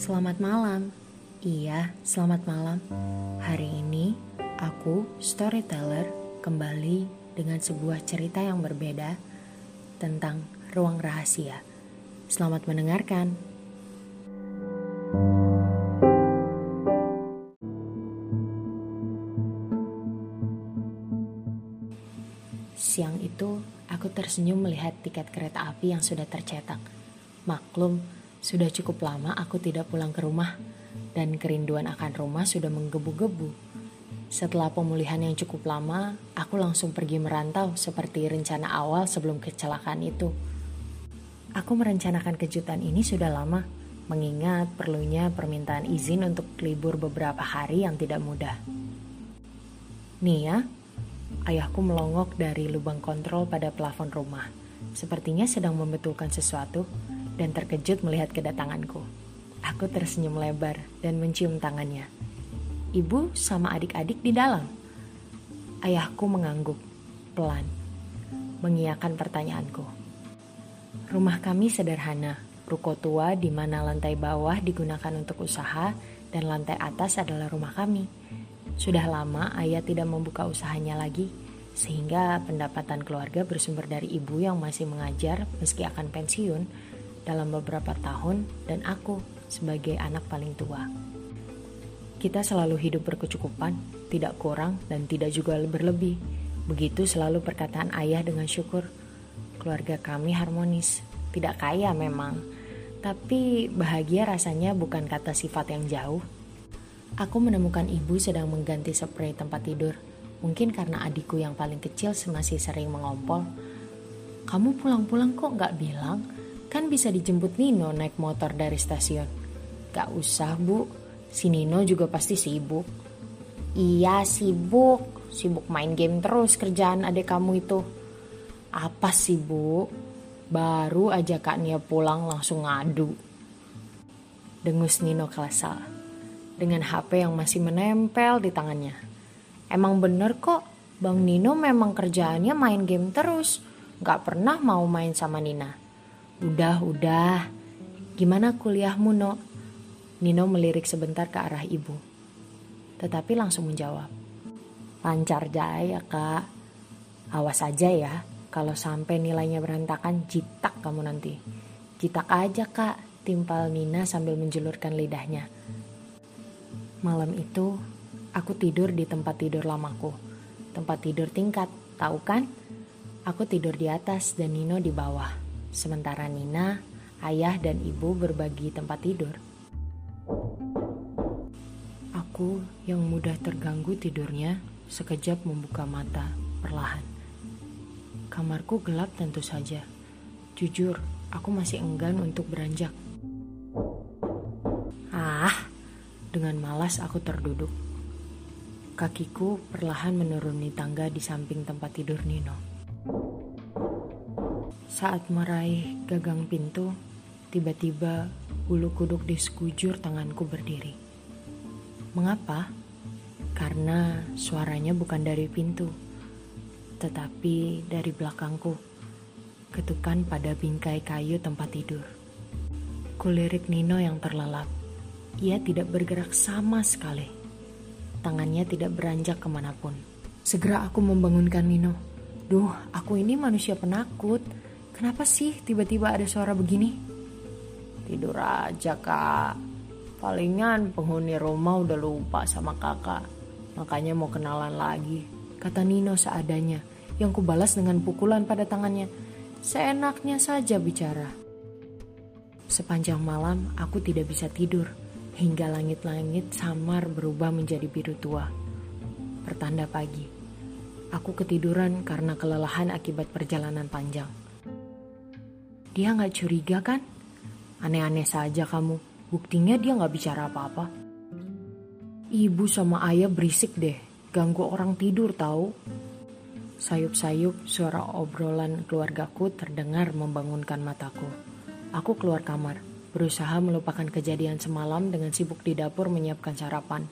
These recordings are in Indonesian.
Selamat malam. Iya, selamat malam. Hari ini aku, storyteller, kembali dengan sebuah cerita yang berbeda tentang ruang rahasia. Selamat mendengarkan. Siang itu, aku tersenyum melihat tiket kereta api yang sudah tercetak. Maklum, sudah cukup lama aku tidak pulang ke rumah, dan kerinduan akan rumah sudah menggebu-gebu. Setelah pemulihan yang cukup lama, aku langsung pergi merantau seperti rencana awal sebelum kecelakaan itu. Aku merencanakan kejutan ini sudah lama, mengingat perlunya permintaan izin untuk libur beberapa hari yang tidak mudah. Nih ya, ayahku melongok dari lubang kontrol pada plafon rumah. Sepertinya sedang membetulkan sesuatu dan terkejut melihat kedatanganku. Aku tersenyum lebar dan mencium tangannya. Ibu sama adik-adik di dalam. Ayahku mengangguk, pelan, mengiyakan pertanyaanku. Rumah kami sederhana, ruko tua di mana lantai bawah digunakan untuk usaha dan lantai atas adalah rumah kami. Sudah lama ayah tidak membuka usahanya lagi, sehingga pendapatan keluarga bersumber dari ibu yang masih mengajar meski akan pensiun dalam beberapa tahun dan aku sebagai anak paling tua. Kita selalu hidup berkecukupan, tidak kurang dan tidak juga berlebih. Begitu selalu perkataan ayah dengan syukur. Keluarga kami harmonis, tidak kaya memang, tapi bahagia rasanya bukan kata sifat yang jauh. Aku menemukan ibu sedang mengganti spray tempat tidur. Mungkin karena adikku yang paling kecil masih sering mengompol. Kamu pulang-pulang kok gak bilang? Kan bisa dijemput Nino naik motor dari stasiun. Gak usah bu, si Nino juga pasti sibuk. Iya sibuk, sibuk main game terus kerjaan adik kamu itu. Apa sih bu? Baru aja Kak Nia pulang langsung ngadu. Dengus Nino kelesal. Dengan HP yang masih menempel di tangannya. Emang bener kok, Bang Nino memang kerjaannya main game terus. Gak pernah mau main sama Nina. Udah, udah. Gimana kuliahmu, No? Nino melirik sebentar ke arah ibu. Tetapi langsung menjawab. Lancar jaya, Kak. Awas aja ya, kalau sampai nilainya berantakan, jitak kamu nanti. Jitak aja, Kak, timpal Nina sambil menjulurkan lidahnya. Malam itu, aku tidur di tempat tidur lamaku. Tempat tidur tingkat, tahu kan? Aku tidur di atas dan Nino di bawah. Sementara Nina, ayah dan ibu berbagi tempat tidur. Aku yang mudah terganggu tidurnya sekejap membuka mata perlahan. Kamarku gelap tentu saja. Jujur, aku masih enggan untuk beranjak. Dengan malas aku terduduk. Kakiku perlahan menuruni tangga di samping tempat tidur Nino. Saat meraih gagang pintu, tiba-tiba bulu kuduk di sekujur tanganku berdiri. Mengapa? Karena suaranya bukan dari pintu, tetapi dari belakangku. Ketukan pada bingkai kayu tempat tidur. Kulirik Nino yang terlelap. Ia tidak bergerak sama sekali. Tangannya tidak beranjak ke mana pun. Segera aku membangunkan Nino. Duh, aku ini manusia penakut Kenapa sih tiba-tiba ada suara begini? Tidur aja kak. Palingan penghuni rumah udah lupa sama kakak. Makanya mau kenalan lagi. Kata Nino seadanya. Yang kubalas dengan pukulan pada tangannya. Seenaknya saja bicara. Sepanjang malam aku tidak bisa tidur. Hingga langit-langit samar berubah menjadi biru tua. Pertanda pagi. Aku ketiduran karena kelelahan akibat perjalanan panjang. Dia nggak curiga kan? Aneh-aneh saja kamu. Buktinya dia nggak bicara apa-apa. Ibu sama ayah berisik deh. Ganggu orang tidur tahu. Sayup-sayup suara obrolan keluargaku terdengar membangunkan mataku. Aku keluar kamar, berusaha melupakan kejadian semalam dengan sibuk di dapur menyiapkan sarapan.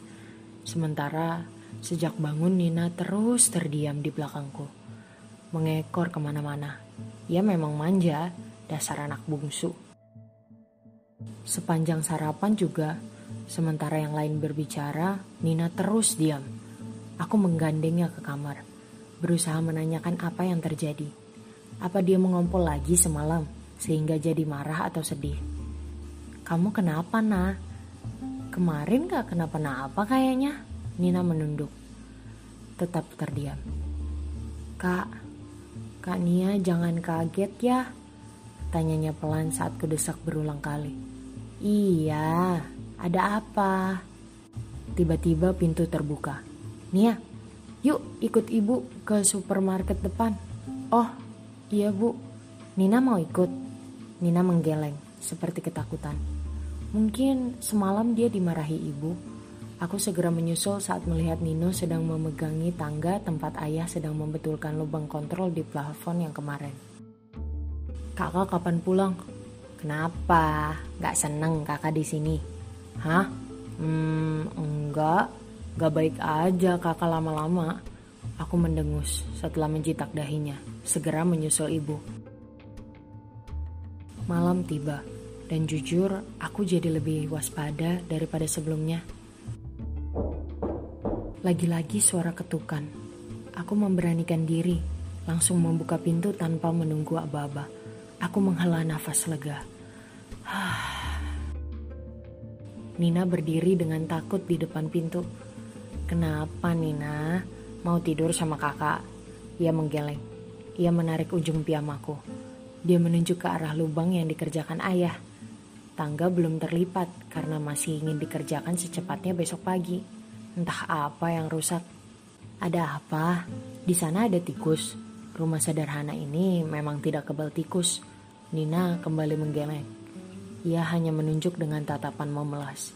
Sementara sejak bangun Nina terus terdiam di belakangku. mengekor ke mana-mana. Ia memang manja, dasar anak bungsu. Sepanjang sarapan juga, sementara yang lain berbicara, Nina terus diam. Aku menggandengnya ke kamar, berusaha menanyakan apa yang terjadi. Apa dia mengompol lagi semalam, sehingga jadi marah atau sedih. Kamu kenapa, nah? Kemarin gak kenapa-napa kayaknya. Nina menunduk. Tetap terdiam. Kak, Kak Nia jangan kaget ya. Tanyanya pelan saat kudesak berulang kali. Iya, ada apa? Tiba-tiba pintu terbuka. Nia, yuk ikut ibu ke supermarket depan. Oh, iya bu. Nina mau ikut. Nina menggeleng, seperti ketakutan. Mungkin semalam dia dimarahi ibu. Aku segera menyusul saat melihat Nino sedang memegangi tangga tempat ayah sedang membetulkan lubang kontrol di plafon yang kemarin. Kakak kapan pulang? Kenapa? Gak seneng kakak di sini? Hah? Hmm, enggak. Gak baik aja kakak lama-lama. Aku mendengus setelah mencitak dahinya, segera menyusul ibu. Malam tiba. Dan jujur, aku jadi lebih waspada daripada sebelumnya. Lagi-lagi suara ketukan. Aku memberanikan diri, langsung membuka pintu tanpa menunggu aba-aba. Aku menghela nafas lega. Nina berdiri dengan takut di depan pintu. Kenapa Nina? Mau tidur sama kakak? Ia menggeleng. Ia menarik ujung piyamaku. Dia menunjuk ke arah lubang yang dikerjakan ayah. Tangga belum terlipat karena masih ingin dikerjakan secepatnya besok pagi. Entah apa yang rusak. Ada apa? Di sana ada tikus. Rumah sederhana ini memang tidak kebal tikus. Nina kembali menggeleng. Ia hanya menunjuk dengan tatapan memelas.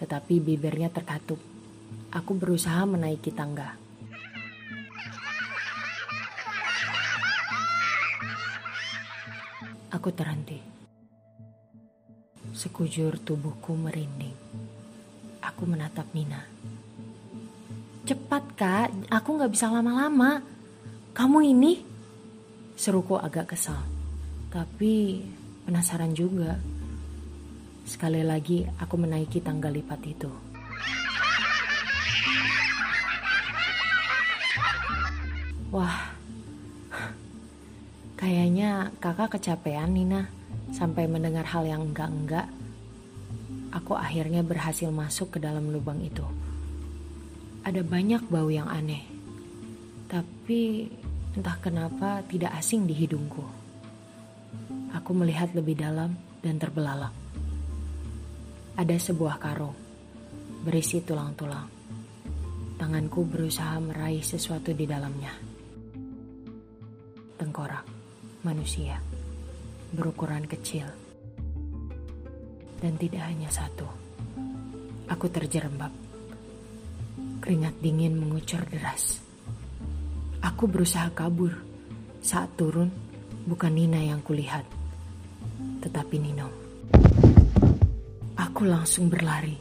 Tetapi bibirnya terkatup. Aku berusaha menaiki tangga. Aku terhenti. Sekujur tubuhku merinding. Aku menatap Nina. Cepat kak, aku gak bisa lama-lama. Kamu ini? Seruku agak kesal. Tapi penasaran juga. Sekali lagi aku menaiki tangga lipat itu. Wah, kayaknya kakak kecapean Nina sampai mendengar hal yang enggak-enggak, aku akhirnya berhasil masuk ke dalam lubang itu. Ada banyak bau yang aneh, tapi entah kenapa tidak asing di hidungku. Aku melihat lebih dalam dan terbelalak. Ada sebuah karung berisi tulang-tulang. Tanganku berusaha meraih sesuatu di dalamnya. Tengkorak manusia berukuran kecil. Dan tidak hanya satu. Aku terjerembab. Keringat dingin mengucur deras. Aku berusaha kabur. Saat turun, bukan Nina yang kulihat. Tetapi Nino. Aku langsung berlari.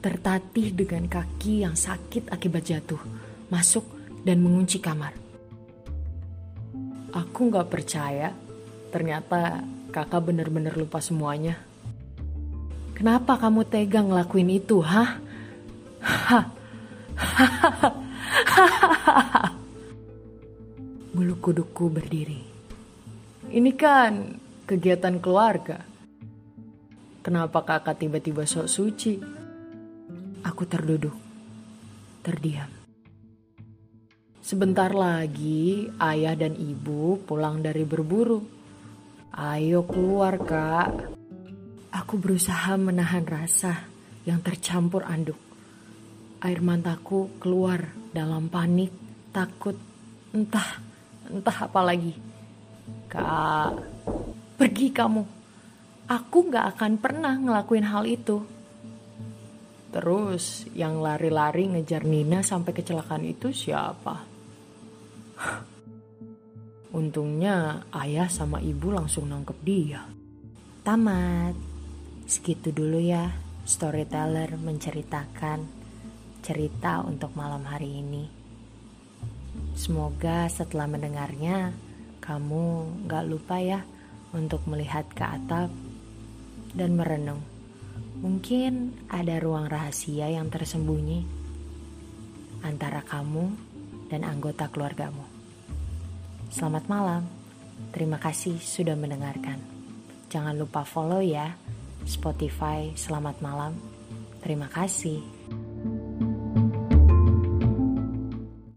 Tertatih dengan kaki yang sakit akibat jatuh. Masuk dan mengunci kamar. Aku gak percaya Ternyata kakak bener-bener lupa semuanya. Kenapa kamu tegang ngelakuin itu, hah? Bulu kudukku berdiri. Ini kan kegiatan keluarga. Kenapa kakak tiba-tiba sok suci? Aku terduduk, terdiam. Sebentar lagi ayah dan ibu pulang dari berburu. Ayo keluar kak. Aku berusaha menahan rasa yang tercampur anduk. Air mataku keluar dalam panik, takut, entah, entah apa lagi. Kak, pergi kamu. Aku gak akan pernah ngelakuin hal itu. Terus yang lari-lari ngejar Nina sampai kecelakaan itu siapa? Untungnya ayah sama ibu langsung nangkep dia. Tamat. Segitu dulu ya storyteller menceritakan cerita untuk malam hari ini. Semoga setelah mendengarnya, kamu gak lupa ya untuk melihat ke atap dan merenung. Mungkin ada ruang rahasia yang tersembunyi antara kamu dan anggota keluargamu. Selamat malam. Terima kasih sudah mendengarkan. Jangan lupa follow ya Spotify Selamat Malam. Terima kasih.